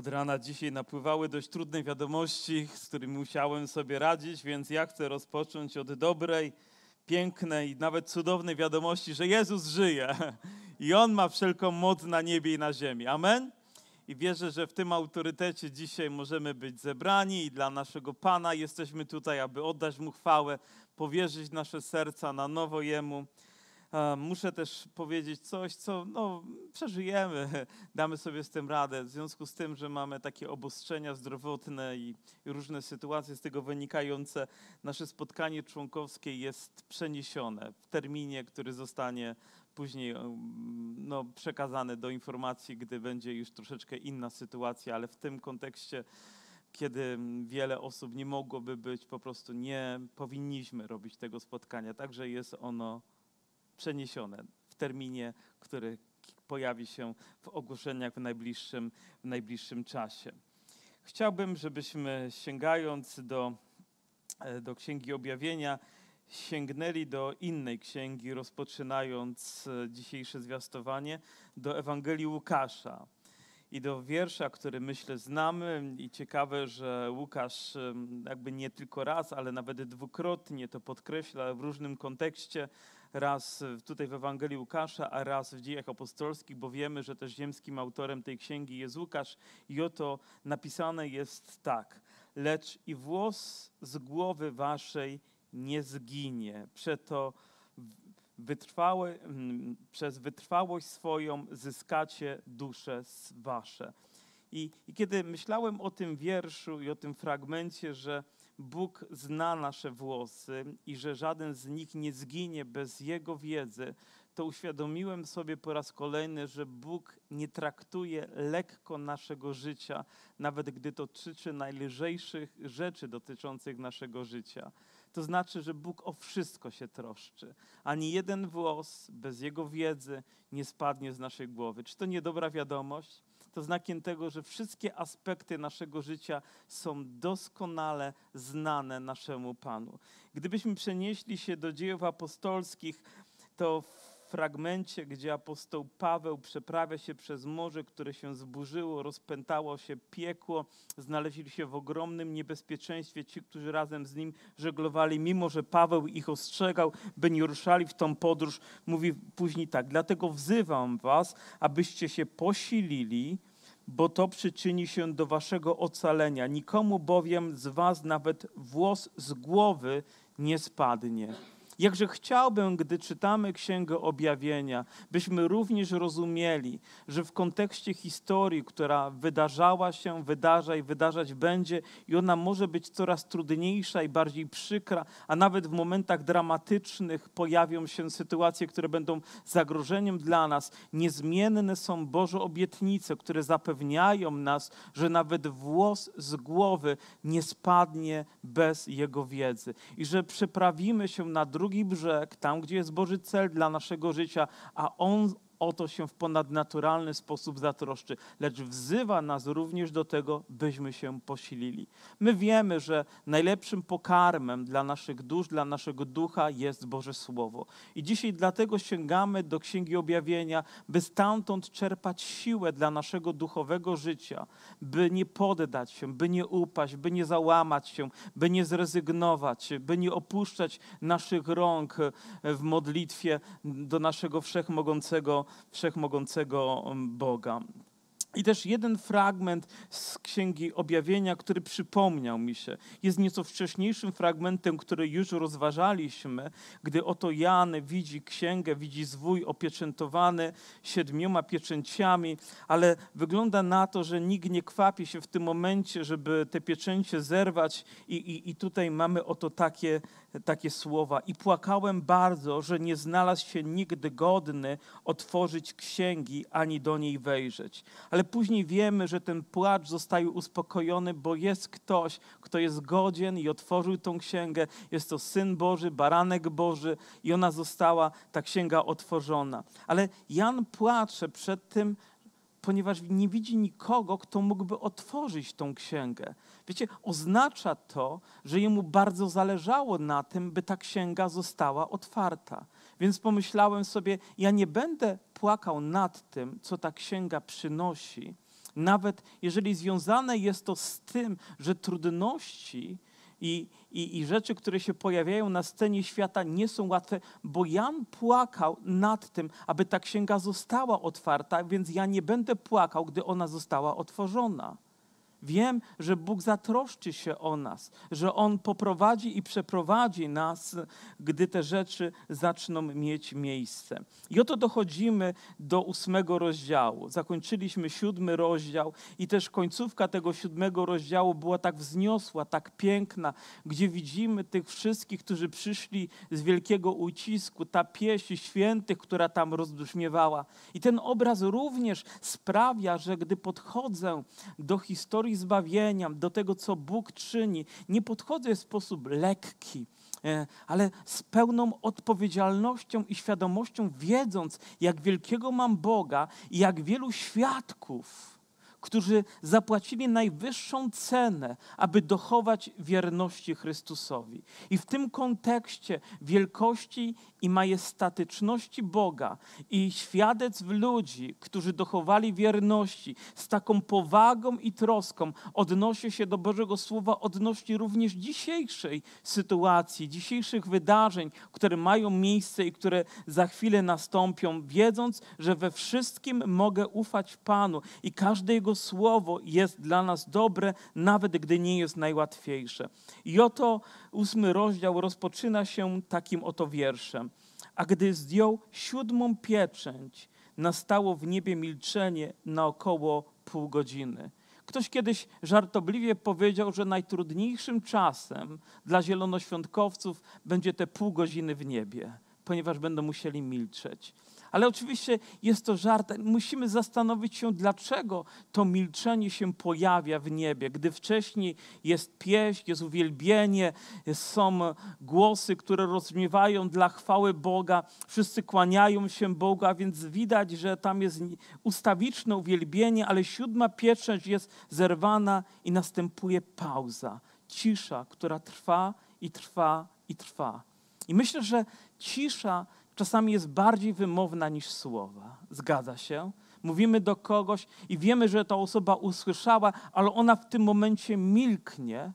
Od rana dzisiaj napływały dość trudne wiadomości, z którymi musiałem sobie radzić, więc ja chcę rozpocząć od dobrej, pięknej, nawet cudownej wiadomości, że Jezus żyje i On ma wszelką moc na niebie i na ziemi. Amen? I wierzę, że w tym autorytecie dzisiaj możemy być zebrani i dla naszego Pana jesteśmy tutaj, aby oddać Mu chwałę, powierzyć nasze serca na nowo Jemu. Muszę też powiedzieć coś, co no, przeżyjemy, damy sobie z tym radę. W związku z tym, że mamy takie obostrzenia zdrowotne i, i różne sytuacje z tego wynikające, nasze spotkanie członkowskie jest przeniesione w terminie, który zostanie później no, przekazany do informacji, gdy będzie już troszeczkę inna sytuacja, ale w tym kontekście kiedy wiele osób nie mogłoby być, po prostu nie powinniśmy robić tego spotkania. Także jest ono przeniesione w terminie, który pojawi się w ogłoszeniach w najbliższym, w najbliższym czasie. Chciałbym, żebyśmy sięgając do, e, do Księgi Objawienia, sięgnęli do innej księgi, rozpoczynając e, dzisiejsze zwiastowanie, do Ewangelii Łukasza. I do wiersza, który myślę znamy. I ciekawe, że Łukasz jakby nie tylko raz, ale nawet dwukrotnie to podkreśla w różnym kontekście, raz tutaj w Ewangelii Łukasza, a raz w dziejach apostolskich, bo wiemy, że też ziemskim autorem tej księgi jest Łukasz i oto napisane jest tak. Lecz i włos z głowy waszej nie zginie. Przeto wytrwałe, mm, przez wytrwałość swoją zyskacie dusze wasze. I, I, kiedy myślałem o tym wierszu i o tym fragmencie, że Bóg zna nasze włosy i że żaden z nich nie zginie bez Jego wiedzy, to uświadomiłem sobie po raz kolejny, że Bóg nie traktuje lekko naszego życia, nawet gdy to dotyczy najlżejszych rzeczy dotyczących naszego życia. To znaczy, że Bóg o wszystko się troszczy. Ani jeden włos bez Jego wiedzy nie spadnie z naszej głowy. Czy to nie dobra wiadomość? To znakiem tego, że wszystkie aspekty naszego życia są doskonale znane naszemu Panu. Gdybyśmy przenieśli się do dziejów apostolskich, to fragmencie, gdzie apostoł Paweł przeprawia się przez morze, które się zburzyło, rozpętało się piekło, znaleźli się w ogromnym niebezpieczeństwie ci, którzy razem z nim żeglowali, mimo że Paweł ich ostrzegał, by nie ruszali w tą podróż. Mówi później tak, dlatego wzywam was, abyście się posilili, bo to przyczyni się do waszego ocalenia. Nikomu bowiem z was nawet włos z głowy nie spadnie. Jakże chciałbym, gdy czytamy Księgę Objawienia, byśmy również rozumieli, że w kontekście historii, która wydarzała się, wydarza i wydarzać będzie, i ona może być coraz trudniejsza i bardziej przykra, a nawet w momentach dramatycznych pojawią się sytuacje, które będą zagrożeniem dla nas. Niezmienne są Boże obietnice, które zapewniają nas, że nawet włos z głowy nie spadnie bez Jego wiedzy i że przeprawimy się na drugi drugi brzeg, tam gdzie jest Boży cel dla naszego życia, a On o to się w ponadnaturalny sposób zatroszczy, lecz wzywa nas również do tego, byśmy się posilili. My wiemy, że najlepszym pokarmem dla naszych dusz, dla naszego ducha jest Boże Słowo. I dzisiaj dlatego sięgamy do Księgi Objawienia, by stamtąd czerpać siłę dla naszego duchowego życia, by nie poddać się, by nie upaść, by nie załamać się, by nie zrezygnować, by nie opuszczać naszych rąk w modlitwie do naszego wszechmogącego wszechmogącego Boga. I też jeden fragment z Księgi Objawienia, który przypomniał mi się, jest nieco wcześniejszym fragmentem, który już rozważaliśmy, gdy oto Jan widzi księgę, widzi zwój opieczętowany siedmioma pieczęciami, ale wygląda na to, że nikt nie kwapi się w tym momencie, żeby te pieczęcie zerwać i, i, i tutaj mamy oto takie takie słowa. I płakałem bardzo, że nie znalazł się nigdy godny otworzyć księgi ani do niej wejrzeć. Ale później wiemy, że ten płacz zostaje uspokojony, bo jest ktoś, kto jest godzien i otworzył tą księgę. Jest to Syn Boży, Baranek Boży i ona została, ta księga otworzona. Ale Jan płacze przed tym, ponieważ nie widzi nikogo, kto mógłby otworzyć tą księgę. Wiecie, oznacza to, że jemu bardzo zależało na tym, by ta księga została otwarta. Więc pomyślałem sobie, ja nie będę płakał nad tym, co ta księga przynosi, Nawet jeżeli związane jest to z tym, że trudności i, i, i rzeczy, które się pojawiają na scenie świata, nie są łatwe, bo Jan płakał nad tym, aby ta księga została otwarta, więc ja nie będę płakał, gdy ona została otworzona. Wiem, że Bóg zatroszczy się o nas, że On poprowadzi i przeprowadzi nas, gdy te rzeczy zaczną mieć miejsce. I oto dochodzimy do ósmego rozdziału. Zakończyliśmy siódmy rozdział i też końcówka tego siódmego rozdziału była tak wzniosła, tak piękna, gdzie widzimy tych wszystkich, którzy przyszli z wielkiego ucisku, ta pieśń świętych, która tam rozbrzmiewała. I ten obraz również sprawia, że gdy podchodzę do historii, historii zbawienia, do tego, co Bóg czyni, nie podchodzę w sposób lekki, e, ale z pełną odpowiedzialnością i świadomością, wiedząc, jak wielkiego mam Boga i jak wielu świadków którzy zapłacili najwyższą cenę, aby dochować wierności Chrystusowi. I w tym kontekście wielkości i majestatyczności Boga i świadectw ludzi, którzy dochowali wierności z taką powagą i troską, odnosi się do Bożego Słowa, odnosi również dzisiejszej sytuacji, dzisiejszych wydarzeń, które mają miejsce i które za chwilę nastąpią, wiedząc, że we wszystkim mogę ufać Panu i każde Jego Słowo jest dla nas dobre, nawet gdy nie jest najłatwiejsze. I oto ósmy rozdział rozpoczyna się takim oto wierszem. A gdy zdjął siódmą pieczęć, nastało w niebie milczenie na około pół godziny. Ktoś kiedyś żartobliwie powiedział, że najtrudniejszym czasem dla zielonoświątkowców będzie te pół godziny w niebie, ponieważ będą musieli milczeć. Ale oczywiście jest to żart. Musimy zastanowić się, dlaczego to milczenie się pojawia w niebie, gdy wcześniej jest pieśń, jest uwielbienie, są głosy, które rozmiewają dla chwały Boga, wszyscy kłaniają się Bogu, a więc widać, że tam jest ustawiczne uwielbienie, ale siódma pieczęć jest zerwana i następuje pauza, cisza, która trwa i trwa i trwa. I myślę, że cisza czasami jest bardziej wymowna niż słowa. Zgadza się? Mówimy do kogoś i wiemy, że ta osoba usłyszała, ale ona w tym momencie milknie,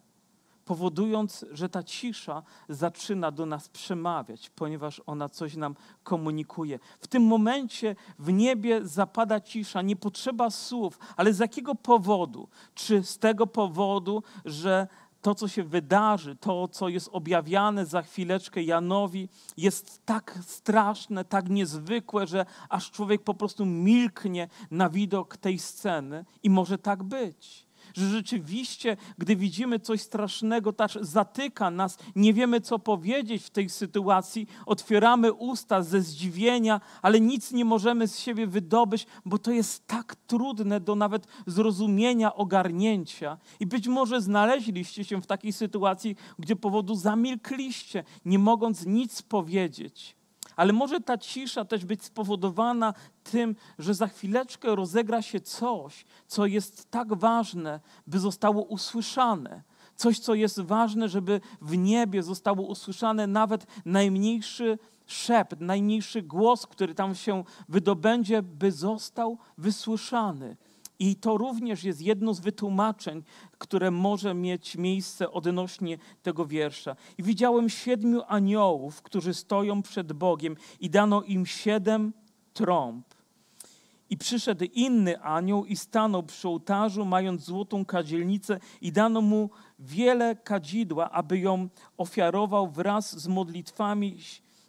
powodując, że ta cisza zaczyna do nas przemawiać, ponieważ ona coś nam komunikuje. W tym momencie w niebie zapada cisza, nie potrzeba słów, ale z jakiego powodu? Czy z tego powodu, że to, co się wydarzy, to, co jest objawiane za chwileczkę Janowi, jest tak straszne, tak niezwykłe, że aż człowiek po prostu milknie na widok tej sceny i może tak być że rzeczywiście, gdy widzimy coś strasznego, też zatyka nas, nie wiemy, co powiedzieć w tej sytuacji, otwieramy usta ze zdziwienia, ale nic nie możemy z siebie wydobyć, bo to jest tak trudne do nawet zrozumienia, ogarnięcia. I być może znaleźliście się w takiej sytuacji, gdzie powodu zamilkliście, nie mogąc nic powiedzieć. Ale może ta cisza też być spowodowana tym, że za chwileczkę rozegra się coś, co jest tak ważne, by zostało usłyszane. Coś, co jest ważne, żeby w niebie zostało usłyszane nawet najmniejszy szept, najmniejszy głos, który tam się wydobędzie, by został wysłyszany. I to również jest jedno z wytłumaczeń, które może mieć miejsce odnośnie tego wiersza. I widziałem siedmiu aniołów, którzy stoją przed Bogiem, i dano im siedem trąb. I przyszedł inny anioł i stanął przy ołtarzu, mając złotą kadzielnicę, i dano mu wiele kadzidła, aby ją ofiarował wraz z modlitwami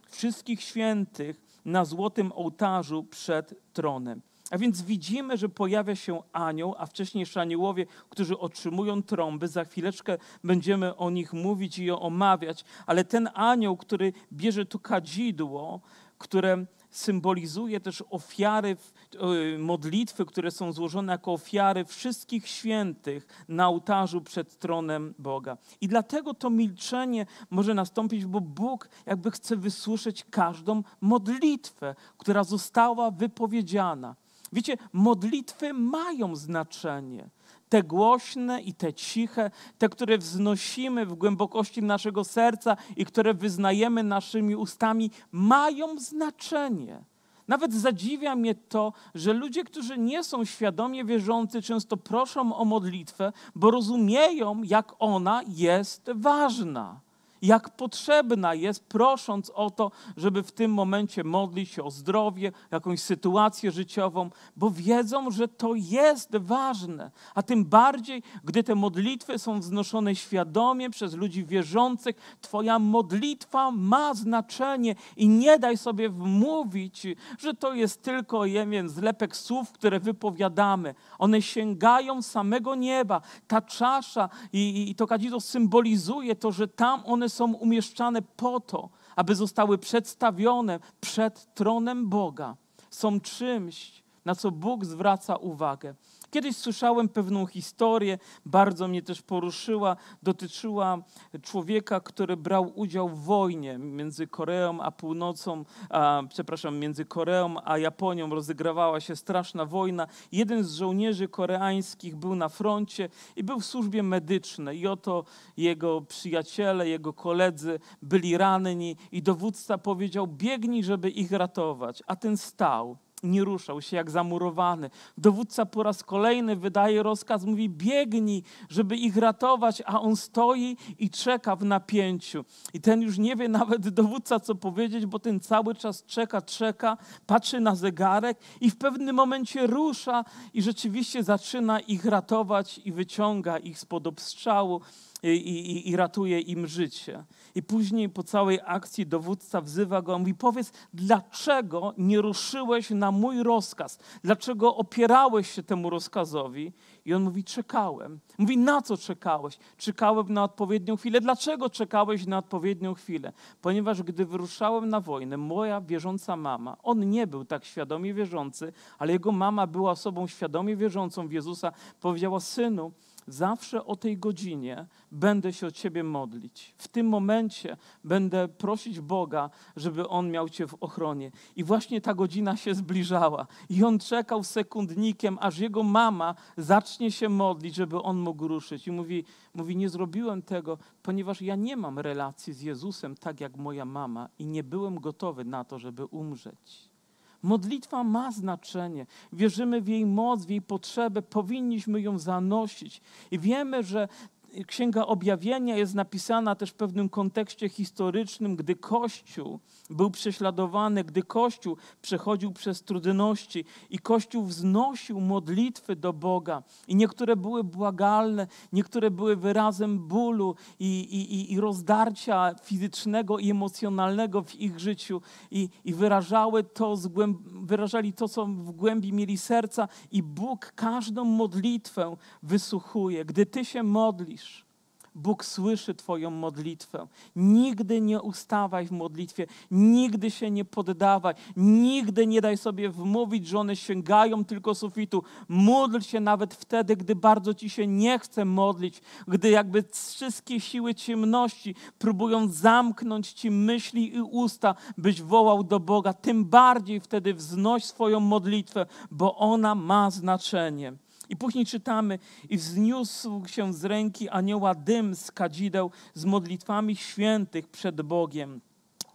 wszystkich świętych na złotym ołtarzu przed tronem. A więc widzimy, że pojawia się anioł, a wcześniej aniołowie, którzy otrzymują trąby. Za chwileczkę będziemy o nich mówić i je omawiać, ale ten anioł, który bierze tu kadzidło, które symbolizuje też ofiary, e, modlitwy, które są złożone jako ofiary wszystkich świętych na ołtarzu przed tronem Boga. I dlatego to milczenie może nastąpić, bo Bóg jakby chce wysłyszeć każdą modlitwę, która została wypowiedziana. Wiecie, modlitwy mają znaczenie. Te głośne i te ciche, te, które wznosimy w głębokości naszego serca i które wyznajemy naszymi ustami, mają znaczenie. Nawet zadziwia mnie to, że ludzie, którzy nie są świadomie wierzący, często proszą o modlitwę, bo rozumieją, jak ona jest ważna jak potrzebna jest, prosząc o to, żeby w tym momencie modlić się o zdrowie, jakąś sytuację życiową, bo wiedzą, że to jest ważne. A tym bardziej, gdy te modlitwy są wznoszone świadomie przez ludzi wierzących, Twoja modlitwa ma znaczenie i nie daj sobie wmówić, że to jest tylko jeden zlepek słów, które wypowiadamy. One sięgają samego nieba. Ta czasza i, i, i to kadzidło symbolizuje to, że tam one są umieszczane po to, aby zostały przedstawione przed tronem Boga. Są czymś, na co Bóg zwraca uwagę. Kiedyś słyszałem pewną historię, bardzo mnie też poruszyła. Dotyczyła człowieka, który brał udział w wojnie między Koreą a Północą, a, przepraszam, między Koreą a Japonią. Rozegrawała się straszna wojna. Jeden z żołnierzy koreańskich był na froncie i był w służbie medycznej. I oto jego przyjaciele, jego koledzy byli ranni i dowódca powiedział: biegnij, żeby ich ratować. A ten stał nie ruszał się jak zamurowany. Dowódca po raz kolejny wydaje rozkaz, mówi biegnij, żeby ich ratować, a on stoi i czeka w napięciu. I ten już nie wie nawet dowódca, co powiedzieć, bo ten cały czas czeka, czeka, patrzy na zegarek i w pewnym momencie rusza i rzeczywiście zaczyna ich ratować i wyciąga ich spod obstrzału i, i, i ratuje im życie. I później po całej akcji dowódca wzywa go, mówi: Powiedz, dlaczego nie ruszyłeś na mój rozkaz? Dlaczego opierałeś się temu rozkazowi? I on mówi: Czekałem. Mówi: Na co czekałeś? Czekałem na odpowiednią chwilę. Dlaczego czekałeś na odpowiednią chwilę? Ponieważ gdy wyruszałem na wojnę, moja wierząca mama, on nie był tak świadomie wierzący, ale jego mama była osobą świadomie wierzącą w Jezusa, powiedziała: Synu, zawsze o tej godzinie będę się o Ciebie modlić. W tym momencie będę prosić Boga, żeby On miał Cię w ochronie. I właśnie ta godzina się zbliżała. I on czekał sekundnikiem, aż jego mama zacznie się modlić, żeby on mógł ruszyć. I mówi, mówi nie zrobiłem tego, ponieważ ja nie mam relacji z Jezusem tak jak moja mama i nie byłem gotowy na to, żeby umrzeć. Modlitwa ma znaczenie. Wierzymy w jej moc, w jej potrzebę, powinniśmy ją zanosić. I wiemy, że Księga Objawienia jest napisana też w pewnym kontekście historycznym, gdy Kościół był prześladowany, gdy Kościół przechodził przez trudności i Kościół wznosił modlitwy do Boga. I niektóre były błagalne, niektóre były wyrazem bólu i, i, i rozdarcia fizycznego i emocjonalnego w ich życiu i, i wyrażały to, wyrażali to, co w głębi mieli serca i Bóg każdą modlitwę wysłuchuje. Gdy Ty się modlisz, Bóg słyszy Twoją modlitwę. Nigdy nie ustawaj w modlitwie, nigdy się nie poddawaj, nigdy nie daj sobie wmówić, że one sięgają tylko sufitu. Módl się nawet wtedy, gdy bardzo Ci się nie chce modlić, gdy jakby wszystkie siły ciemności próbują zamknąć Ci myśli i usta, byś wołał do Boga. Tym bardziej wtedy wznoś swoją modlitwę, bo ona ma znaczenie. I później czytamy, i wzniósł się z ręki anioła dym z kadzideł z modlitwami świętych przed Bogiem.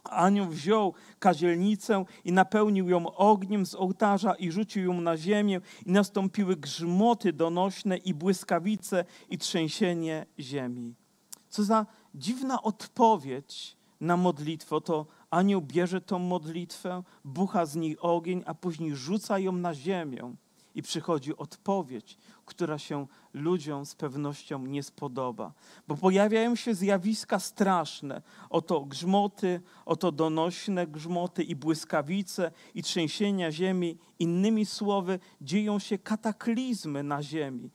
Anioł wziął kazielnicę i napełnił ją ogniem z ołtarza i rzucił ją na ziemię i nastąpiły grzmoty donośne i błyskawice i trzęsienie ziemi. Co za dziwna odpowiedź na modlitwę. To anioł bierze tą modlitwę, bucha z niej ogień, a później rzuca ją na ziemię i przychodzi odpowiedź, która się ludziom z pewnością nie spodoba. Bo pojawiają się zjawiska straszne, oto grzmoty, oto donośne grzmoty i błyskawice i trzęsienia ziemi. Innymi słowy, dzieją się kataklizmy na ziemi.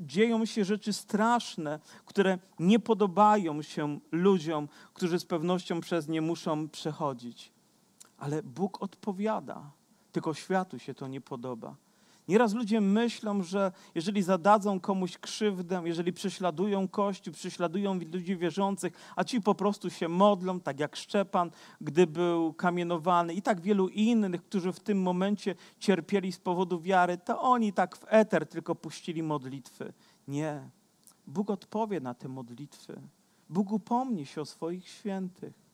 Dzieją, się rzeczy straszne, które nie podobają się ludziom, którzy z pewnością przez nie muszą przechodzić. Ale Bóg odpowiada, tylko światu się to nie podoba. Nieraz ludzie myślą, że jeżeli zadadzą komuś krzywdę, jeżeli prześladują Kościół, prześladują ludzi wierzących, a ci po prostu się modlą, tak jak Szczepan, gdy był kamienowany i tak wielu innych, którzy w tym momencie cierpieli z powodu wiary, to oni tak w eter tylko puścili modlitwy. Nie. Bóg odpowie na te modlitwy. Bóg upomni się o swoich świętych.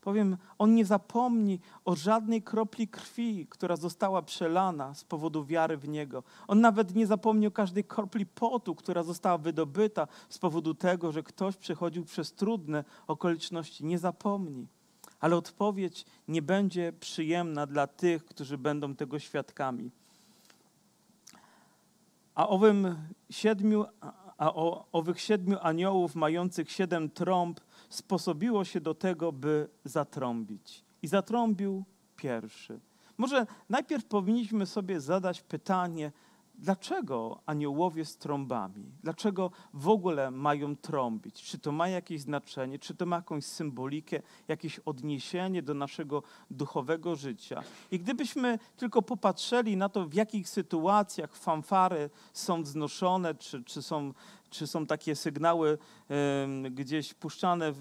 Powiem, on nie zapomni o żadnej kropli krwi, która została przelana z powodu wiary w niego. On nawet nie zapomni o każdej kropli potu, która została wydobyta z powodu tego, że ktoś przechodził przez trudne okoliczności. Nie zapomni. Ale odpowiedź nie będzie przyjemna dla tych, którzy będą tego świadkami. A owym siedmiu, a o, owych siedmiu aniołów mających siedem trąb sposobiło się do tego, by zatrąbić. I zatrąbił pierwszy. Może najpierw powinniśmy sobie zadać pytanie, dlaczego aniołowie z trąbami? Dlaczego w ogóle mają trąbić? Czy to ma jakieś znaczenie? Czy to ma jakąś symbolikę, jakieś odniesienie do naszego duchowego życia? I gdybyśmy tylko popatrzyli na to, w jakich sytuacjach fanfary są wznoszone, czy, czy są czy są takie sygnały gdzieś puszczane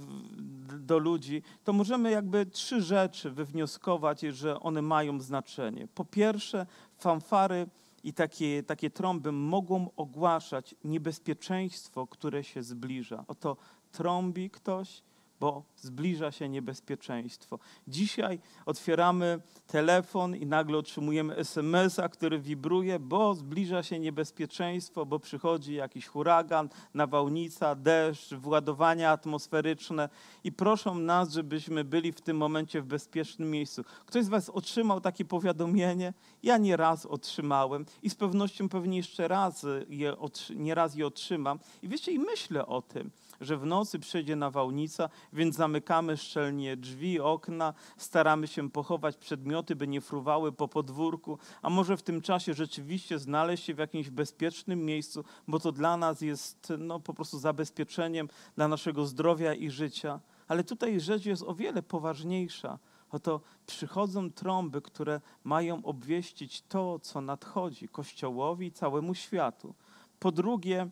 do ludzi, to możemy jakby trzy rzeczy wywnioskować, że one mają znaczenie. Po pierwsze, fanfary i takie, takie trąby mogą ogłaszać niebezpieczeństwo, które się zbliża. Oto trąbi ktoś, bo zbliża się niebezpieczeństwo. Dzisiaj otwieramy telefon i nagle otrzymujemy SMS-a, który wibruje, bo zbliża się niebezpieczeństwo, bo przychodzi jakiś huragan, nawałnica, deszcz, władowania atmosferyczne i proszą nas, żebyśmy byli w tym momencie w bezpiecznym miejscu. Ktoś z Was otrzymał takie powiadomienie? Ja nie raz otrzymałem i z pewnością pewnie jeszcze raz je, nie raz je otrzymam. I wiecie, i myślę o tym, że w nocy przyjdzie nawałnica, więc zamykamy szczelnie drzwi, okna, staramy się pochować przedmioty, by nie fruwały po podwórku, a może w tym czasie rzeczywiście znaleźć się w jakimś bezpiecznym miejscu, bo to dla nas jest no, po prostu zabezpieczeniem dla naszego zdrowia i życia. Ale tutaj rzecz jest o wiele poważniejsza. Oto przychodzą trąby, które mają obwieścić to, co nadchodzi Kościołowi i całemu światu. Po drugie,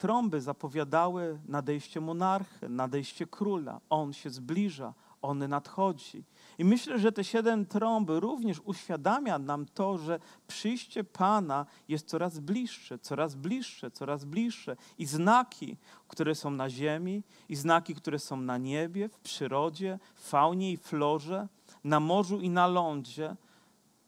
trąby zapowiadały nadejście monarchy, nadejście króla. On się zbliża, on nadchodzi. I myślę, że te siedem trąb również uświadamia nam to, że przyjście Pana jest coraz bliższe, coraz bliższe, coraz bliższe. I znaki, które są na ziemi, i znaki, które są na niebie, w przyrodzie, w faunie i florze, na morzu i na lądzie,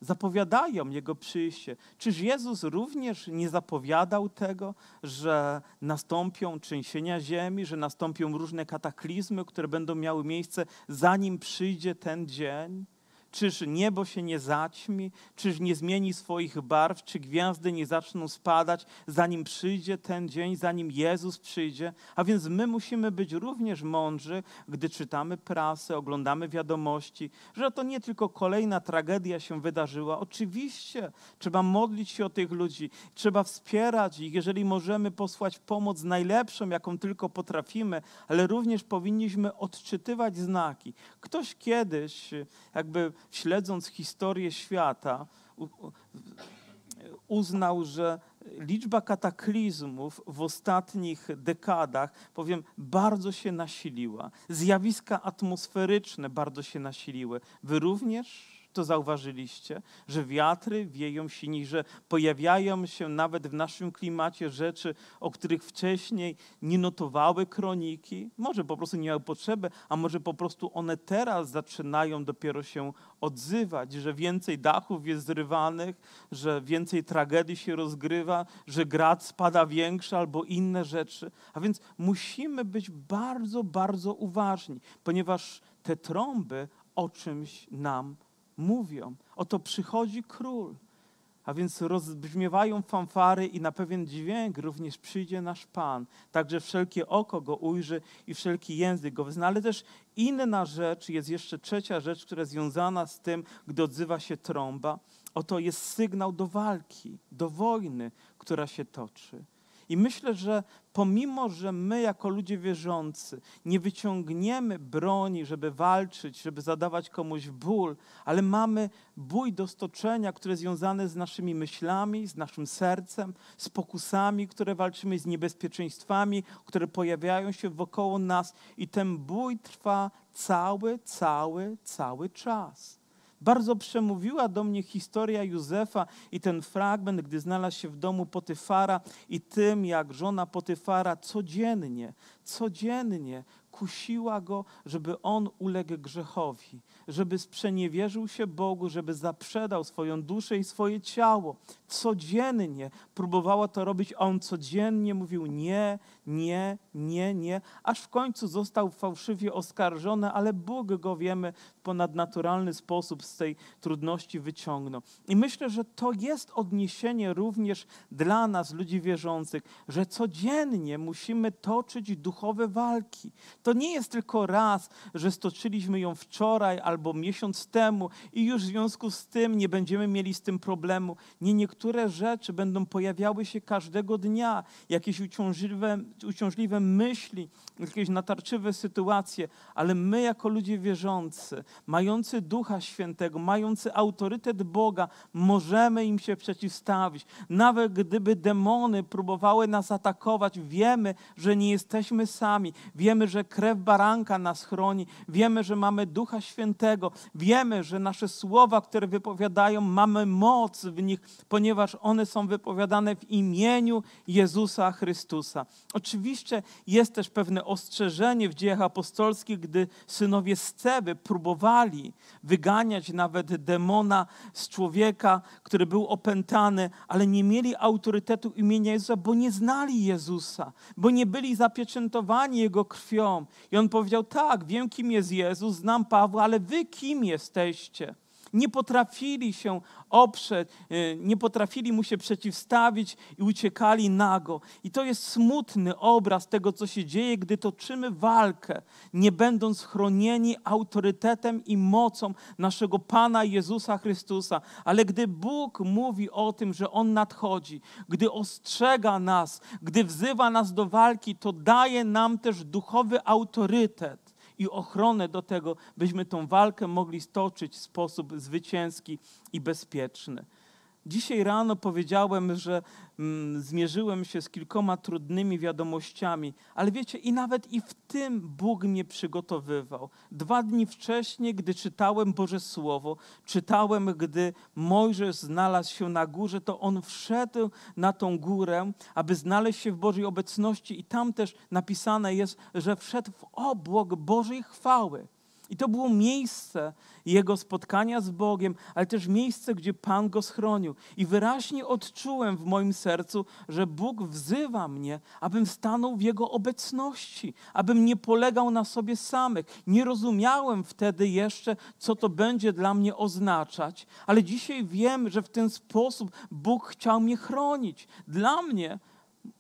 zapowiadają Jego przyjście. Czyż Jezus również nie zapowiadał tego, że nastąpią trzęsienia ziemi, że nastąpią różne kataklizmy, które będą miały miejsce, zanim przyjdzie ten dzień? Czyż niebo się nie zaćmi? Czyż nie zmieni swoich barw? Czy gwiazdy nie zaczną spadać, zanim przyjdzie ten dzień, zanim Jezus przyjdzie? A więc my musimy być również mądrzy, gdy czytamy prasę, oglądamy wiadomości, że to nie tylko kolejna tragedia się wydarzyła. Oczywiście trzeba modlić się o tych ludzi, trzeba wspierać ich, jeżeli możemy posłać pomoc najlepszą, jaką tylko potrafimy, ale również powinniśmy odczytywać znaki. Ktoś kiedyś jakby śledząc historię świata, uznał, że liczba kataklizmów w ostatnich dekadach, powiem, bardzo się nasiliła. Zjawiska atmosferyczne bardzo się nasiliły. Wy również to zauważyliście, że wiatry wieją silniej, że pojawiają się nawet w naszym klimacie rzeczy, o których wcześniej nie notowały kroniki. Może po prostu nie miały potrzeby, a może po prostu one teraz zaczynają dopiero się odzywać, że więcej dachów jest zrywanych, że więcej tragedii się rozgrywa, że grad spada większy albo inne rzeczy. A więc musimy być bardzo, bardzo uważni, ponieważ te trąby o czymś nam mówią. Oto przychodzi król. A więc rozbrzmiewają fanfary i na pewien dźwięk również przyjdzie nasz Pan. Także wszelkie oko go ujrzy i wszelki język go wyzna. Ale też inna rzecz, jest jeszcze trzecia rzecz, która jest związana z tym, gdy odzywa się trąba. Oto jest sygnał do walki, do wojny, która się toczy. I myślę, że pomimo, że my jako ludzie wierzący nie wyciągniemy broni, żeby walczyć, żeby zadawać komuś ból, ale mamy bój do stoczenia, który jest związany z naszymi myślami, z naszym sercem, z pokusami, które walczymy, z niebezpieczeństwami, które pojawiają się wokoło nas i ten bój trwa cały, cały, cały czas. Bardzo przemówiła do mnie historia Józefa i ten fragment, gdy znalazł się w domu Potyfara i tym, jak żona Potyfara codziennie, codziennie kusiła go, żeby on uległ grzechowi, żeby sprzeniewierzył się Bogu, żeby zaprzedał swoją duszę i swoje ciało. Codziennie próbowała to robić, a on codziennie mówił nie, nie, nie, nie, aż w końcu został fałszywie oskarżony, ale Bóg go wiemy w ponadnaturalny sposób z tej trudności wyciągnął. I myślę, że to jest odniesienie również dla nas, ludzi wierzących, że codziennie musimy toczyć duchowe walki. To nie jest tylko raz, że stoczyliśmy ją wczoraj albo miesiąc temu i już w związku z tym nie będziemy mieli z tym problemu. Nie, niektóre rzeczy będą pojawiały się każdego dnia, jakieś uciążliwe, uciążliwe myśli, jakieś natarczywe sytuacje, ale my jako ludzie wierzący, mający Ducha Świętego, mający autorytet Boga, możemy im się przeciwstawić. Nawet gdyby demony próbowały nas atakować, wiemy, że nie jesteśmy sami. Wiemy, że krew baranka nas chroni. Wiemy, że mamy Ducha Świętego. Wiemy, że nasze słowa, które wypowiadają, mamy moc w nich, ponieważ one są wypowiadane w imieniu Jezusa Chrystusa. Oczywiście jest też pewne ostrzeżenie w dziejach apostolskich, gdy synowie Sceby próbowali wyganiać nawet demona z człowieka, który był opętany, ale nie mieli autorytetu imienia Jezusa, bo nie znali Jezusa, bo nie byli zapieczętowani Jego krwią. I on powiedział: Tak, wiem, kim jest Jezus, znam Pawła, ale wy kim jesteście? Nie potrafili się oprzeć, e, nie potrafili mu się przeciwstawić i uciekali nago. I to jest smutny obraz tego, co się dzieje, gdy toczymy walkę, nie będąc chronieni autorytetem i mocą naszego Pana Jezusa Chrystusa. Ale gdy Bóg mówi o tym, że On nadchodzi, gdy ostrzega nas, gdy wzywa nas do walki, to daje nam też duchowy autorytet i ochronę do tego, byśmy tą walkę mogli stoczyć w sposób zwycięski i bezpieczny. Dzisiaj rano powiedziałem, że mm, zmierzyłem się z kilkoma trudnymi wiadomościami, ale wiecie, i nawet i w tym Bóg mnie przygotowywał. Dwa dni wcześniej, gdy czytałem Boże Słowo, czytałem, gdy Mojżesz znalazł się na górze, to on wszedł na tą górę, aby znaleźć się w Bożej obecności, i tam też napisane jest, że wszedł w obłok Bożej chwały. I to było miejsce jego spotkania z Bogiem, ale też miejsce, gdzie Pan go schronił. I wyraźnie odczułem w moim sercu, że Bóg wzywa mnie, abym stanął w Jego obecności, abym nie polegał na sobie samych. Nie rozumiałem wtedy jeszcze, co to będzie dla mnie oznaczać, ale dzisiaj wiem, że w ten sposób Bóg chciał mnie chronić. Dla mnie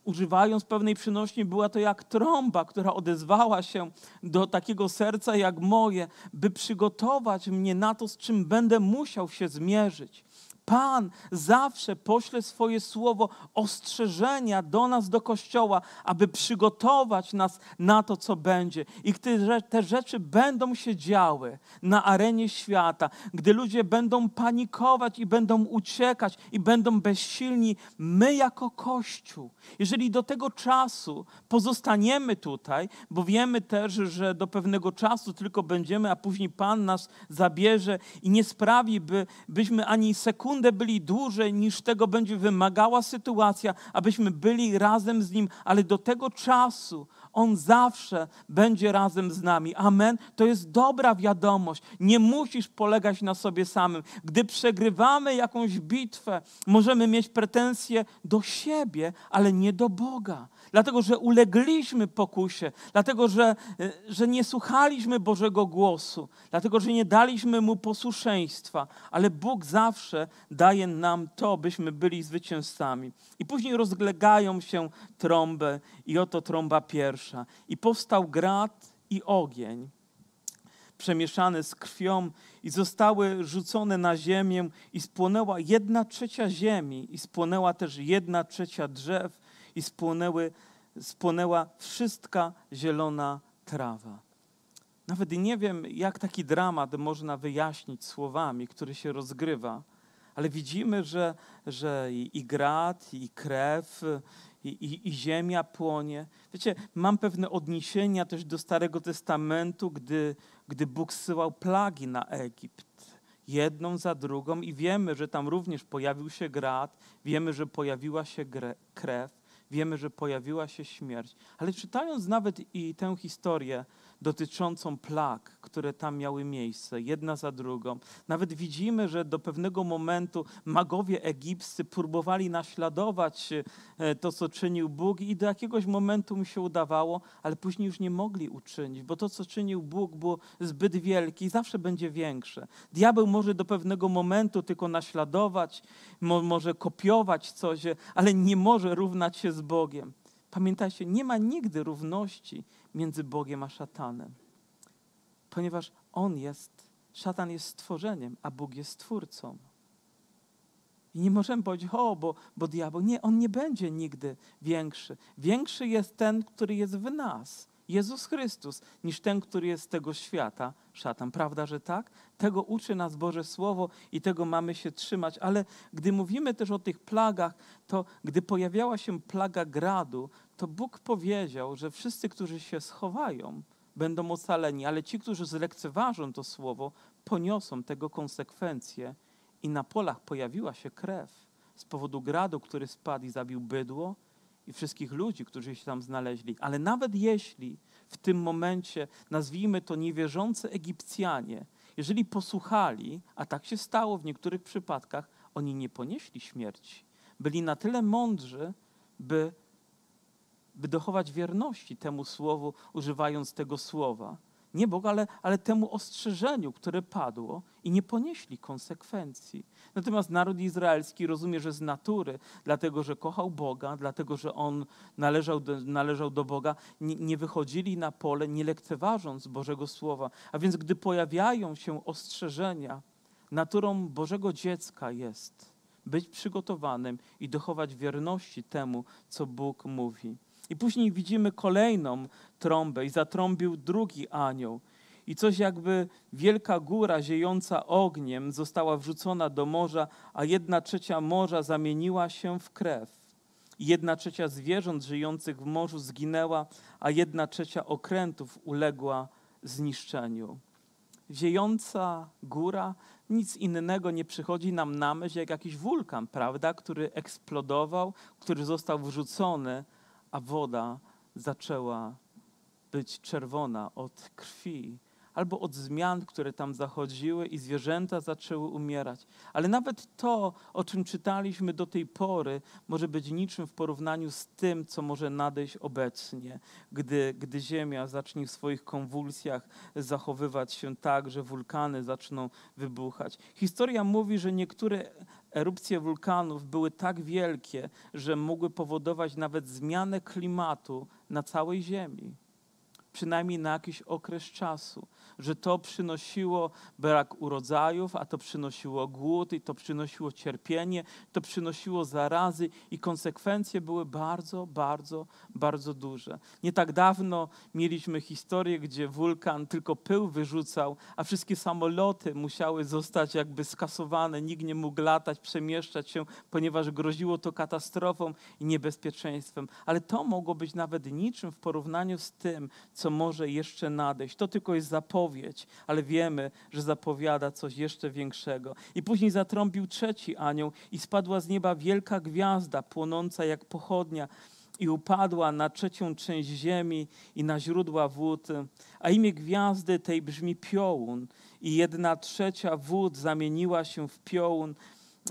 używając pewnej przynośni, była to jak trąba, która odezwała się do takiego serca jak moje, by przygotować mnie na to, z czym będę musiał się zmierzyć. Pan zawsze pośle swoje słowo ostrzeżenia do nas, do Kościoła, aby przygotować nas na to, co będzie. I gdy te rzeczy będą się działy na arenie świata, gdy ludzie będą panikować i będą uciekać i będą bezsilni, my jako Kościół, jeżeli do tego czasu pozostaniemy tutaj, bo wiemy też, że do pewnego czasu tylko będziemy, a później Pan nas zabierze i nie sprawi, by, byśmy ani sekundy sekundę byli dłużej niż tego będzie wymagała sytuacja, abyśmy byli razem z Nim, ale do tego czasu On zawsze będzie razem z nami. Amen. To jest dobra wiadomość. Nie musisz polegać na sobie samym. Gdy przegrywamy jakąś bitwę, możemy mieć pretensje do siebie, ale nie do Boga dlatego że ulegliśmy pokusie, dlatego że, e, że nie słuchaliśmy Bożego głosu, dlatego że nie daliśmy Mu posłuszeństwa, ale Bóg zawsze daje nam to, byśmy byli zwycięzcami. I później rozglegają się trąby i oto trąba pierwsza. I powstał grat i ogień przemieszane z krwią i zostały rzucone na ziemię i spłonęła jedna trzecia ziemi i spłonęła też jedna trzecia drzew i spłonęły, spłonęła wszystka zielona trawa. Nawet nie wiem, jak taki dramat można wyjaśnić słowami, który się rozgrywa, ale widzimy, że, że i, grat, i krew, i, i, i, ziemia płonie. Wiecie, mam pewne odniesienia też do Starego Testamentu, gdy, gdy Bóg zsyłał plagi na Egipt. Jedną za drugą i wiemy, że tam również pojawił się grat, wiemy, że pojawiła się krew. Wiemy, że pojawiła się śmierć. Ale czytając nawet i tę historię dotyczącą plag, które tam miały miejsce, jedna za drugą, nawet widzimy, że do pewnego momentu magowie egipscy próbowali naśladować e, to, co czynił Bóg, i do jakiegoś momentu mu się udawało, ale później już nie mogli uczynić, bo to, co czynił Bóg, było zbyt wielkie i zawsze będzie większe. Diabeł może do pewnego momentu tylko naśladować, mo może kopiować coś, ale nie może równać się z Bogiem. Pamiętajcie, nie ma nigdy równości między Bogiem a szatanem, ponieważ on jest, szatan jest stworzeniem, a Bóg jest twórcą. I nie możemy powiedzieć, o, bo, bo diabeł. Nie, on nie będzie nigdy większy. Większy jest ten, który jest w nas. Jezus Chrystus, niż ten, który jest z tego świata, szatan. Prawda, że tak? Tego uczy nas Boże Słowo i tego mamy się trzymać. Ale gdy mówimy też o tych plagach, to gdy pojawiała się plaga gradu, to Bóg powiedział, że wszyscy, którzy się schowają, będą ocaleni, ale ci, którzy zlekceważą to słowo, poniosą tego konsekwencje. I na polach pojawiła się krew z powodu gradu, który spadł i zabił bydło, i wszystkich ludzi, którzy się tam znaleźli. Ale nawet jeśli w tym momencie, nazwijmy to niewierzący Egipcjanie, jeżeli posłuchali, a tak się stało w niektórych przypadkach, oni nie ponieśli śmierci. Byli na tyle mądrzy, by, by dochować wierności temu słowu, używając tego słowa nie Bogu, ale, ale temu ostrzeżeniu, które padło i nie ponieśli konsekwencji. Natomiast naród izraelski rozumie, że z natury, dlatego że kochał Boga, dlatego że on należał do, należał do Boga, nie, nie wychodzili na pole, nie lekceważąc Bożego Słowa. A więc gdy pojawiają się ostrzeżenia, naturą Bożego dziecka jest być przygotowanym i dochować wierności temu, co Bóg mówi. I później widzimy kolejną trąbę i zatrąbił drugi anioł. I coś jakby wielka góra ziejąca ogniem została wrzucona do morza, a jedna trzecia morza zamieniła się w krew. I jedna trzecia zwierząt żyjących w morzu zginęła, a jedna trzecia okrętów uległa zniszczeniu. Ziejąca góra, nic innego nie przychodzi nam na myśl jak jakiś wulkan, prawda, który eksplodował, który został wrzucony a woda zaczęła być czerwona od krwi albo od zmian, które tam zachodziły i zwierzęta zaczęły umierać. Ale nawet to, o czym czytaliśmy do tej pory, może być niczym w porównaniu z tym, co może nadejść obecnie, gdy, gdy Ziemia zacznie w swoich konwulsjach zachowywać się tak, że wulkany zaczną wybuchać. Historia mówi, że niektóre erupcje wulkanów były tak wielkie, że mogły powodować nawet zmianę klimatu na całej Ziemi przynajmniej na jakiś okres czasu, że to przynosiło brak urodzajów, a to przynosiło głód i to przynosiło cierpienie, to przynosiło zarazy i konsekwencje były bardzo, bardzo, bardzo duże. Nie tak dawno mieliśmy historię, gdzie wulkan tylko pył wyrzucał, a wszystkie samoloty musiały zostać jakby skasowane, nikt nie mógł latać, przemieszczać się, ponieważ groziło to katastrofą i niebezpieczeństwem. Ale to mogło być nawet niczym w porównaniu z tym, co może jeszcze nadejść. To tylko jest zapowiedź, ale wiemy, że zapowiada coś jeszcze większego. I później zatrąbił trzeci anioł i spadła z nieba wielka gwiazda, płonąca jak pochodnia i upadła na trzecią część ziemi i na źródła wód. A imię gwiazdy tej brzmi piołun i jedna trzecia wód zamieniła się w piołun,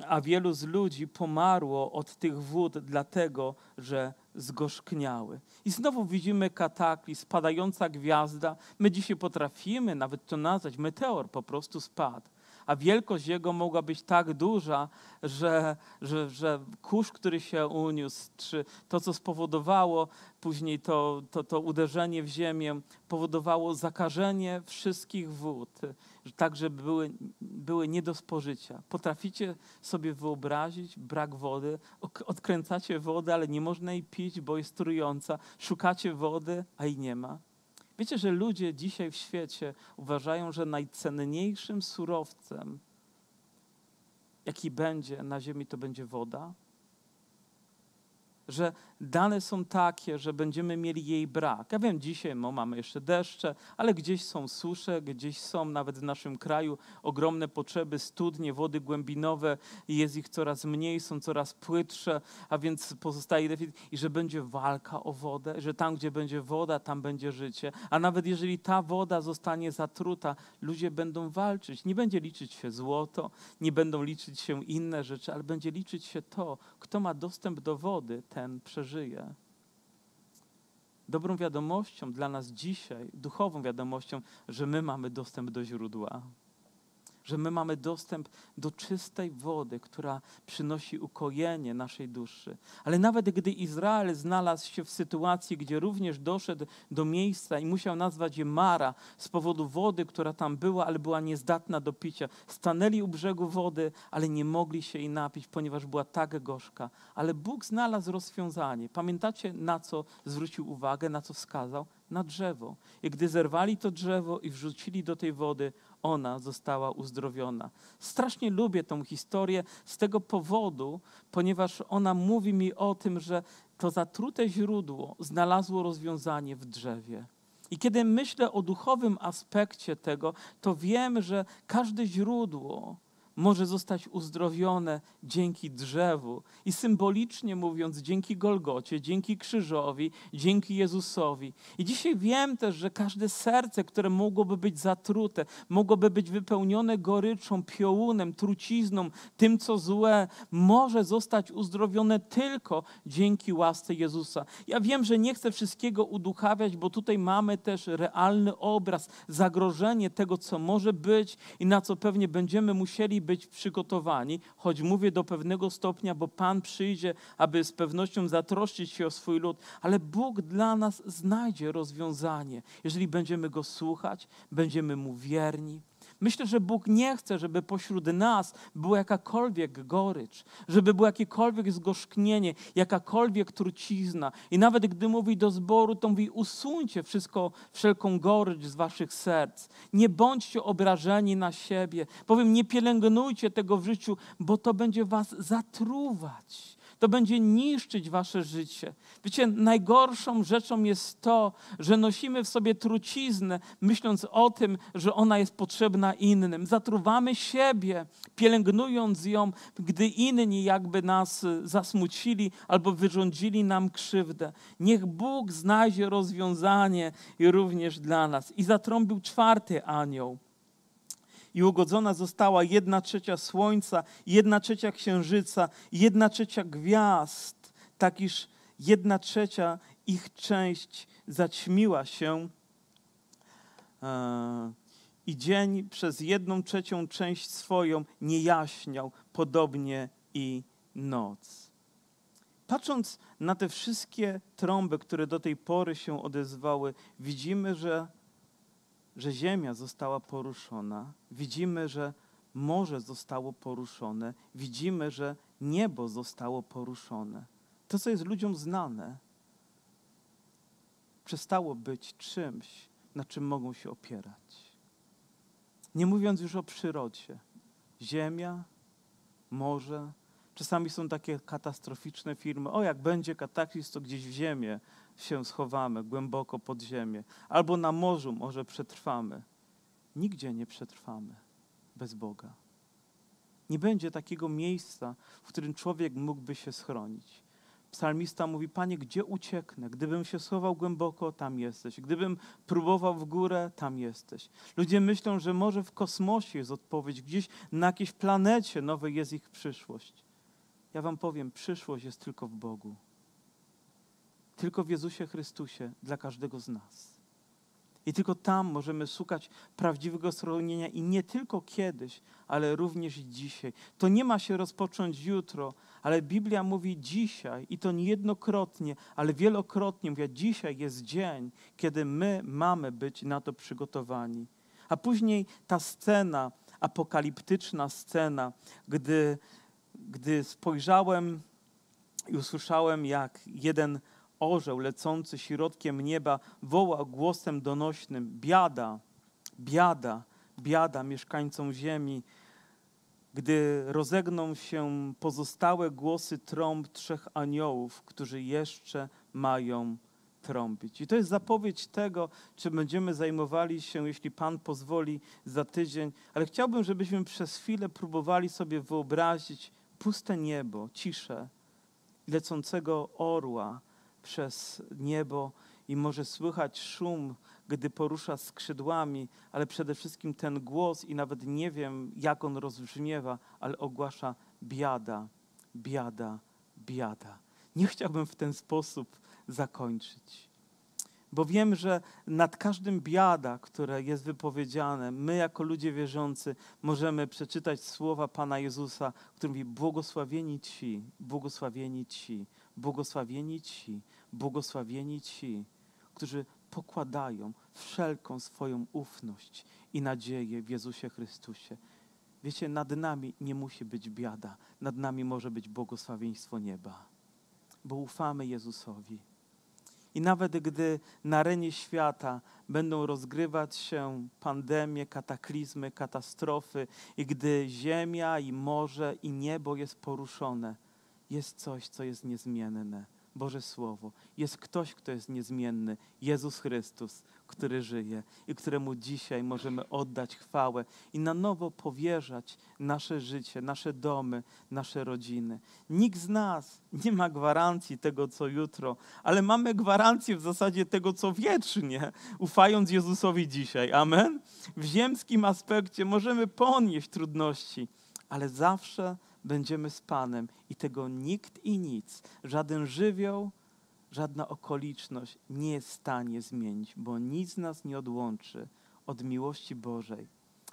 a wielu z ludzi pomarło od tych wód, dlatego że zgorzkniały. I znowu widzimy kataklizm, spadająca gwiazda. My dzisiaj potrafimy nawet to nazwać, meteor po prostu spadł a wielkość jego mogła być tak duża, że, że, że kurz, który się uniósł, czy to, co spowodowało później to, to, to uderzenie w ziemię, powodowało zakażenie wszystkich wód, tak, żeby były, były nie do spożycia. Potraficie sobie wyobrazić brak wody, odkręcacie wodę, ale nie można jej pić, bo jest trująca, szukacie wody, a jej nie ma. Wiecie, że ludzie dzisiaj w świecie uważają, że najcenniejszym surowcem, jaki będzie na Ziemi, to będzie woda? Że dane są takie, że będziemy mieli jej brak. Ja wiem, dzisiaj no, mamy jeszcze deszcze, ale gdzieś są susze, gdzieś są nawet w naszym kraju ogromne potrzeby, studnie, wody głębinowe, jest ich coraz mniej, są coraz płytsze, a więc pozostaje deficyt i że będzie walka o wodę, że tam, gdzie będzie woda, tam będzie życie, a nawet jeżeli ta woda zostanie zatruta, ludzie będą walczyć. Nie będzie liczyć się złoto, nie będą liczyć się inne rzeczy, ale będzie liczyć się to, kto ma dostęp do wody, ten przeżyje. Dobrą wiadomością dla nas dzisiaj, duchową wiadomością, że my mamy dostęp do źródła że my mamy dostęp do czystej wody, która przynosi ukojenie naszej duszy. Ale nawet gdy Izrael znalazł się w sytuacji, gdzie również doszedł do miejsca i musiał nazwać je Mara z powodu wody, która tam była, ale była niezdatna do picia, stanęli u brzegu wody, ale nie mogli się jej napić, ponieważ była tak gorzka. Ale Bóg znalazł rozwiązanie. Pamiętacie, na co zwrócił uwagę, na co wskazał? Na drzewo. I gdy zerwali to drzewo i wrzucili do tej wody, ona została uzdrowiona. Strasznie lubię tą historię z tego powodu, ponieważ ona mówi mi o tym, że to zatrute źródło znalazło rozwiązanie w drzewie. I kiedy myślę o duchowym aspekcie tego, to wiem, że każde źródło, może zostać uzdrowione dzięki drzewu. I symbolicznie mówiąc, dzięki Golgocie, dzięki krzyżowi, dzięki Jezusowi. I dzisiaj wiem też, że każde serce, które mogłoby być zatrute, mogłoby być wypełnione goryczą, piołunem, trucizną, tym co złe, może zostać uzdrowione tylko dzięki łasce Jezusa. Ja wiem, że nie chcę wszystkiego uduchawiać, bo tutaj mamy też realny obraz, zagrożenie tego, co może być i na co pewnie będziemy musieli być przygotowani, choć mówię do pewnego stopnia, bo Pan przyjdzie, aby z pewnością zatroszczyć się o swój lud, ale Bóg dla nas znajdzie rozwiązanie, jeżeli będziemy Go słuchać, będziemy Mu wierni. Myślę, że Bóg nie chce, żeby pośród nas była jakakolwiek gorycz, żeby było jakiekolwiek zgorzknienie, jakakolwiek trucizna. I nawet gdy mówi do zboru, to mówi: usuńcie wszystko, wszelką gorycz z waszych serc. Nie bądźcie obrażeni na siebie. Powiem, nie pielęgnujcie tego w życiu, bo to będzie was zatruwać to będzie niszczyć wasze życie. Wiecie, najgorszą rzeczą jest to, że nosimy w sobie truciznę, myśląc o tym, że ona jest potrzebna innym. Zatruwamy siebie, pielęgnując ją, gdy inni jakby nas zasmucili albo wyrządzili nam krzywdę. Niech Bóg znajdzie rozwiązanie również dla nas. I zatrąbił czwarty anioł i ugodzona została jedna trzecia słońca, jedna trzecia księżyca, jedna trzecia gwiazd, tak iż jedna trzecia ich część zaćmiła się e, i dzień przez jedną trzecią część swoją nie jaśniał, podobnie i noc. Patrząc na te wszystkie trąby, które do tej pory się odezwały, widzimy, że że ziemia została poruszona, widzimy, że morze zostało poruszone, widzimy, że niebo zostało poruszone. To, co jest ludziom znane, przestało być czymś, na czym mogą się opierać. Nie mówiąc już o przyrodzie. Ziemia, morze, czasami są takie katastroficzne filmy. O, jak będzie kataklizm, to gdzieś w ziemię się schowamy, głęboko pod ziemię, albo na morzu może przetrwamy. Nigdzie nie przetrwamy bez Boga. Nie będzie takiego miejsca, w którym człowiek mógłby się schronić. Psalmista mówi: Panie, gdzie ucieknę? Gdybym się schował głęboko, tam jesteś. Gdybym próbował w górę, tam jesteś. Ludzie myślą, że może w kosmosie jest odpowiedź, gdzieś na jakiejś planecie nowej jest ich przyszłość. Ja Wam powiem: przyszłość jest tylko w Bogu. Tylko w Jezusie Chrystusie dla każdego z nas. I tylko tam możemy szukać prawdziwego schronienia i nie tylko kiedyś, ale również dzisiaj. To nie ma się rozpocząć jutro, ale Biblia mówi dzisiaj i to niejednokrotnie, ale wielokrotnie mówi, dzisiaj jest dzień, kiedy my mamy być na to przygotowani. A później ta scena, apokaliptyczna scena, gdy, gdy spojrzałem i usłyszałem, jak jeden orzeł lecący środkiem nieba woła głosem donośnym: Biada, biada, biada mieszkańcom ziemi, gdy rozegną się pozostałe głosy trąb trzech aniołów, którzy jeszcze mają trąbić. I to jest zapowiedź tego, czym będziemy zajmowali się, jeśli Pan pozwoli, za tydzień. Ale chciałbym, żebyśmy przez chwilę próbowali sobie wyobrazić puste niebo, ciszę, lecącego orła przez niebo i może słychać szum, gdy porusza skrzydłami, ale przede wszystkim ten głos i nawet nie wiem, jak on rozbrzmiewa, ale ogłasza biada, biada, biada. Nie chciałbym w ten sposób zakończyć. Bo wiem, że nad każdym biada, które jest wypowiedziane, my jako ludzie wierzący możemy przeczytać słowa Pana Jezusa, który mówi: Błogosławieni ci, błogosławieni ci, błogosławieni ci, błogosławieni ci, którzy pokładają wszelką swoją ufność i nadzieję w Jezusie Chrystusie. Wiecie, nad nami nie musi być biada, nad nami może być błogosławieństwo nieba, bo ufamy Jezusowi. I nawet gdy na arenie świata będą rozgrywać się pandemie, kataklizmy, katastrofy, i gdy ziemia i morze i niebo jest poruszone, jest coś, co jest niezmienne Boże Słowo. Jest ktoś, kto jest niezmienny Jezus Chrystus, który żyje i któremu dzisiaj możemy oddać chwałę i na nowo powierzać nasze życie, nasze domy, nasze rodziny. Nikt z nas nie ma gwarancji tego, co jutro, ale mamy gwarancję w zasadzie tego, co wiecznie, ufając Jezusowi dzisiaj. Amen? W ziemskim aspekcie możemy ponieść trudności, ale zawsze będziemy z Panem i tego nikt i nic, żaden żywioł, żadna okoliczność nie jest w stanie zmienić, bo nic nas nie odłączy od miłości Bożej,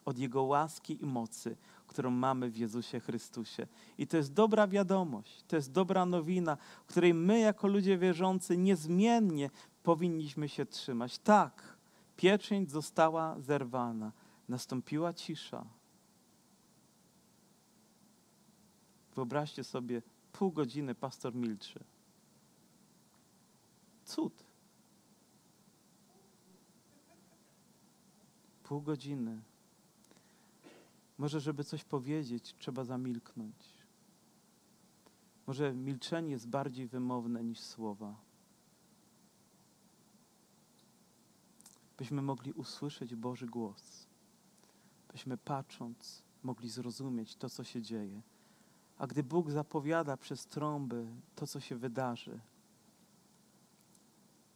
od Jego łaski i mocy, którą mamy w Jezusie Chrystusie. I to jest dobra wiadomość, to jest dobra nowina, której my jako ludzie wierzący niezmiennie powinniśmy się trzymać. Tak, pieczęć została zerwana, nastąpiła cisza Wyobraźcie sobie, pół godziny pastor milczy. Cud. Pół godziny. Może, żeby coś powiedzieć, trzeba zamilknąć. Może milczenie jest bardziej wymowne niż słowa. Byśmy mogli usłyszeć Boży głos. Byśmy patrząc mogli zrozumieć to, co się dzieje. A gdy Bóg zapowiada przez trąby to, co się wydarzy,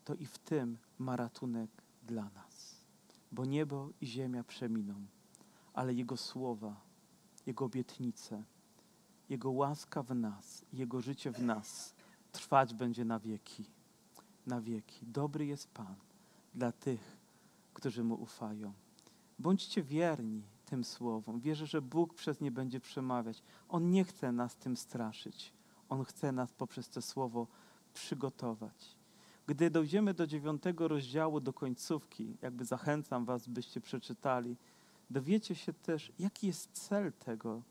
to i w tym ma ratunek dla nas. Bo niebo i ziemia przeminą, ale Jego słowa, Jego obietnice, Jego łaska w nas, Jego życie w nas trwać będzie na wieki. Na wieki. Dobry jest Pan dla tych, którzy Mu ufają. Bądźcie wierni tym słowom. Wierzę, że Bóg przez nie będzie przemawiać. On nie chce nas tym straszyć. On chce nas poprzez to słowo przygotować. Gdy dojdziemy do dziewiątego rozdziału, do końcówki, jakby zachęcam Was, byście przeczytali, dowiecie się też, jaki jest cel tego,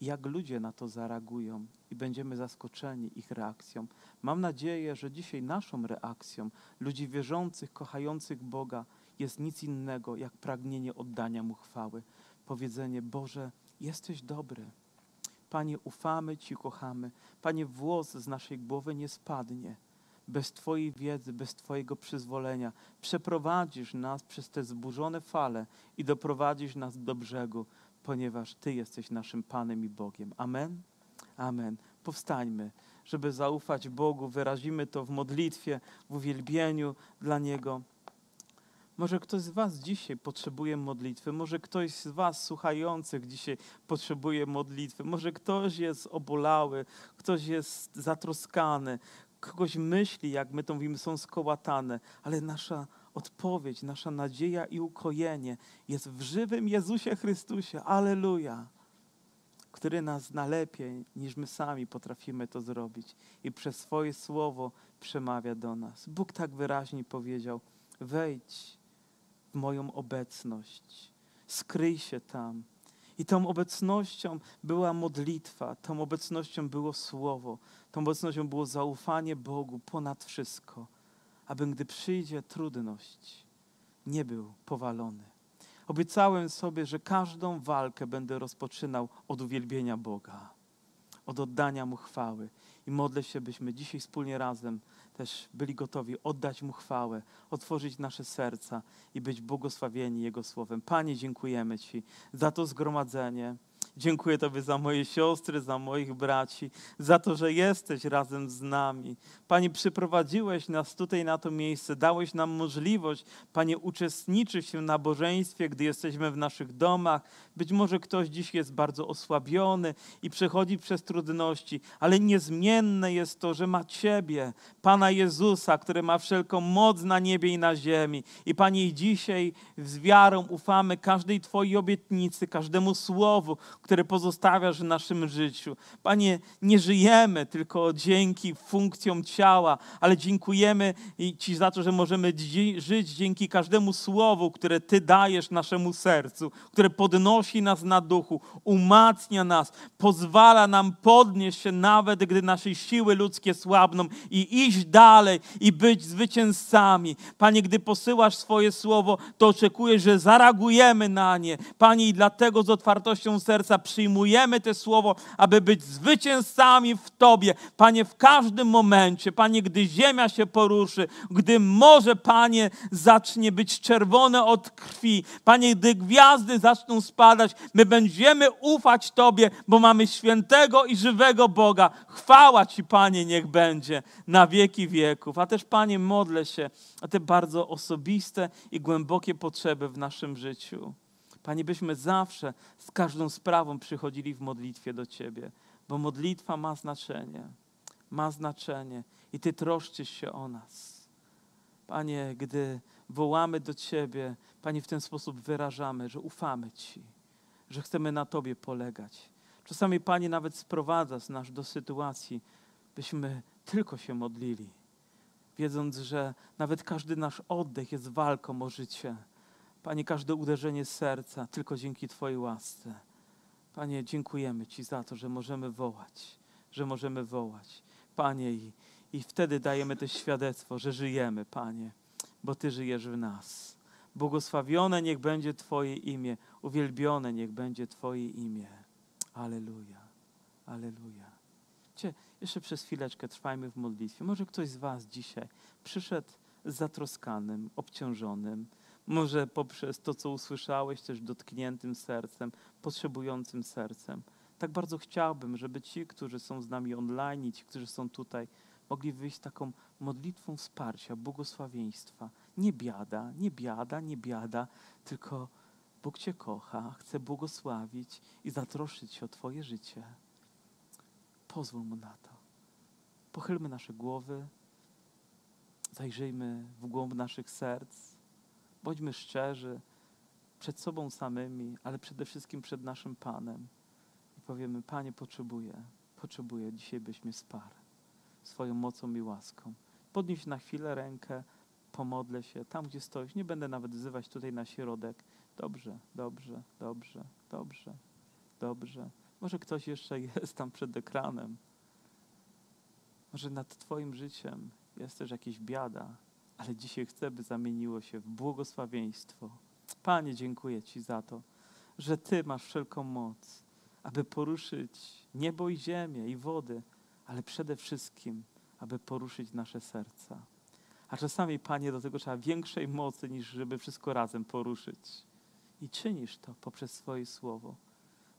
jak ludzie na to zareagują i będziemy zaskoczeni ich reakcją. Mam nadzieję, że dzisiaj naszą reakcją, ludzi wierzących, kochających Boga, jest nic innego jak pragnienie oddania Mu chwały powiedzenie: Boże, jesteś dobry. Panie, ufamy Ci, kochamy. Panie, włos z naszej głowy nie spadnie. Bez Twojej wiedzy, bez Twojego przyzwolenia przeprowadzisz nas przez te zburzone fale i doprowadzisz nas do brzegu, ponieważ Ty jesteś naszym Panem i Bogiem. Amen? Amen. Powstańmy, żeby zaufać Bogu. Wyrazimy to w modlitwie, w uwielbieniu dla Niego. Może ktoś z Was dzisiaj potrzebuje modlitwy, może ktoś z Was słuchających dzisiaj potrzebuje modlitwy, może ktoś jest obolały, ktoś jest zatroskany, kogoś myśli, jak my to mówimy, są skołatane, ale nasza odpowiedź, nasza nadzieja i ukojenie jest w żywym Jezusie Chrystusie. Aleluja! Który nas zna lepiej, niż my sami potrafimy to zrobić i przez swoje słowo przemawia do nas. Bóg tak wyraźnie powiedział: wejdź moją obecność. Skryj się tam. I tą obecnością była modlitwa, tą obecnością było słowo, tą obecnością było zaufanie Bogu ponad wszystko, aby gdy przyjdzie trudność, nie był powalony, Obiecałem sobie, że każdą walkę będę rozpoczynał od uwielbienia Boga, od oddania Mu chwały. I modlę się, byśmy dzisiaj wspólnie razem też byli gotowi oddać Mu chwałę, otworzyć nasze serca i być błogosławieni Jego słowem. Panie, dziękujemy Ci za to zgromadzenie. Dziękuję Tobie za moje siostry, za moich braci, za to, że jesteś razem z nami. Panie, przyprowadziłeś nas tutaj na to miejsce, dałeś nam możliwość, Panie, uczestniczyć w nabożeństwie, gdy jesteśmy w naszych domach. Być może ktoś dziś jest bardzo osłabiony i przechodzi przez trudności, ale niezmienne jest to, że ma Ciebie, Pana Jezusa, który ma wszelką moc na niebie i na ziemi. I Panie, dzisiaj z wiarą ufamy każdej Twojej obietnicy, każdemu słowu, które pozostawiasz w naszym życiu. Panie, nie żyjemy tylko dzięki funkcjom ciała, ale dziękujemy Ci za to, że możemy żyć dzięki każdemu słowu, które Ty dajesz naszemu sercu, które podnosi nas na duchu, umacnia nas, pozwala nam podnieść się nawet, gdy nasze siły ludzkie słabną i iść dalej i być zwycięzcami. Panie, gdy posyłasz swoje słowo, to oczekuję, że zareagujemy na nie. Panie, i dlatego z otwartością serca przyjmujemy te słowo, aby być zwycięzcami w Tobie. Panie, w każdym momencie, Panie, gdy ziemia się poruszy, gdy morze, Panie, zacznie być czerwone od krwi, Panie, gdy gwiazdy zaczną spadać, my będziemy ufać Tobie, bo mamy świętego i żywego Boga. Chwała Ci, Panie, niech będzie na wieki wieków. A też, Panie, modlę się o te bardzo osobiste i głębokie potrzeby w naszym życiu. Panie, byśmy zawsze z każdą sprawą przychodzili w modlitwie do Ciebie, bo modlitwa ma znaczenie. Ma znaczenie i Ty troszczysz się o nas. Panie, gdy wołamy do Ciebie, Panie, w ten sposób wyrażamy, że ufamy Ci, że chcemy na Tobie polegać. Czasami, Panie, nawet sprowadzasz nas do sytuacji, byśmy tylko się modlili, wiedząc, że nawet każdy nasz oddech jest walką o życie Panie, każde uderzenie serca tylko dzięki Twojej łasce. Panie, dziękujemy Ci za to, że możemy wołać, że możemy wołać. Panie, i, i wtedy dajemy też świadectwo, że żyjemy, Panie, bo Ty żyjesz w nas. Błogosławione niech będzie Twoje imię, uwielbione niech będzie Twoje imię. Aleluja, aleluja. Cie, jeszcze przez chwileczkę trwajmy w modlitwie. Może ktoś z Was dzisiaj przyszedł zatroskanym, obciążonym, może poprzez to, co usłyszałeś, też dotkniętym sercem, potrzebującym sercem. Tak bardzo chciałbym, żeby ci, którzy są z nami online, ci, którzy są tutaj, mogli wyjść taką modlitwą wsparcia, błogosławieństwa. Nie biada, nie biada, nie biada, tylko Bóg Cię kocha, chce błogosławić i zatroszczyć się o Twoje życie. Pozwól Mu na to. Pochylmy nasze głowy, zajrzyjmy w głąb naszych serc Bądźmy szczerzy przed sobą samymi, ale przede wszystkim przed naszym Panem. I powiemy, Panie, potrzebuję, potrzebuję, dzisiaj byś mnie wsparł swoją mocą i łaską. Podnieś na chwilę rękę, pomodlę się tam, gdzie stoisz. Nie będę nawet wzywać tutaj na środek. Dobrze, dobrze, dobrze, dobrze, dobrze. Może ktoś jeszcze jest tam przed ekranem. Może nad Twoim życiem jest też jakaś biada, ale dzisiaj chcę, by zamieniło się w błogosławieństwo. Panie, dziękuję Ci za to, że Ty masz wszelką moc, aby poruszyć niebo i ziemię i wody, ale przede wszystkim, aby poruszyć nasze serca. A czasami, Panie, do tego trzeba większej mocy, niż żeby wszystko razem poruszyć. I czynisz to poprzez swoje słowo.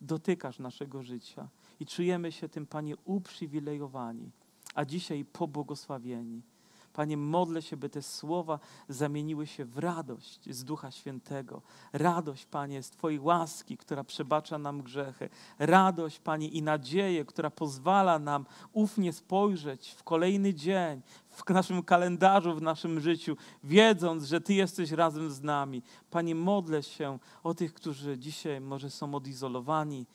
Dotykasz naszego życia i czujemy się tym, Panie, uprzywilejowani, a dzisiaj pobłogosławieni. Panie, modlę się, by te słowa zamieniły się w radość z Ducha Świętego. Radość, Panie, z Twojej łaski, która przebacza nam grzechy. Radość, Panie, i nadzieję, która pozwala nam ufnie spojrzeć w kolejny dzień, w naszym kalendarzu, w naszym życiu, wiedząc, że Ty jesteś razem z nami. Panie, modlę się o tych, którzy dzisiaj może są odizolowani,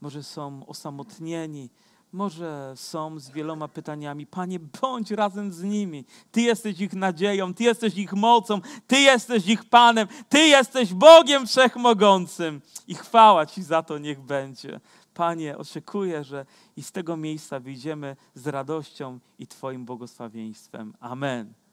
może są osamotnieni, może są z wieloma pytaniami. Panie, bądź razem z nimi. Ty jesteś ich nadzieją, Ty jesteś ich mocą, Ty jesteś ich Panem, Ty jesteś Bogiem Wszechmogącym. I chwała Ci za to niech będzie. Panie, oczekuję, że i z tego miejsca wyjdziemy z radością i Twoim błogosławieństwem. Amen.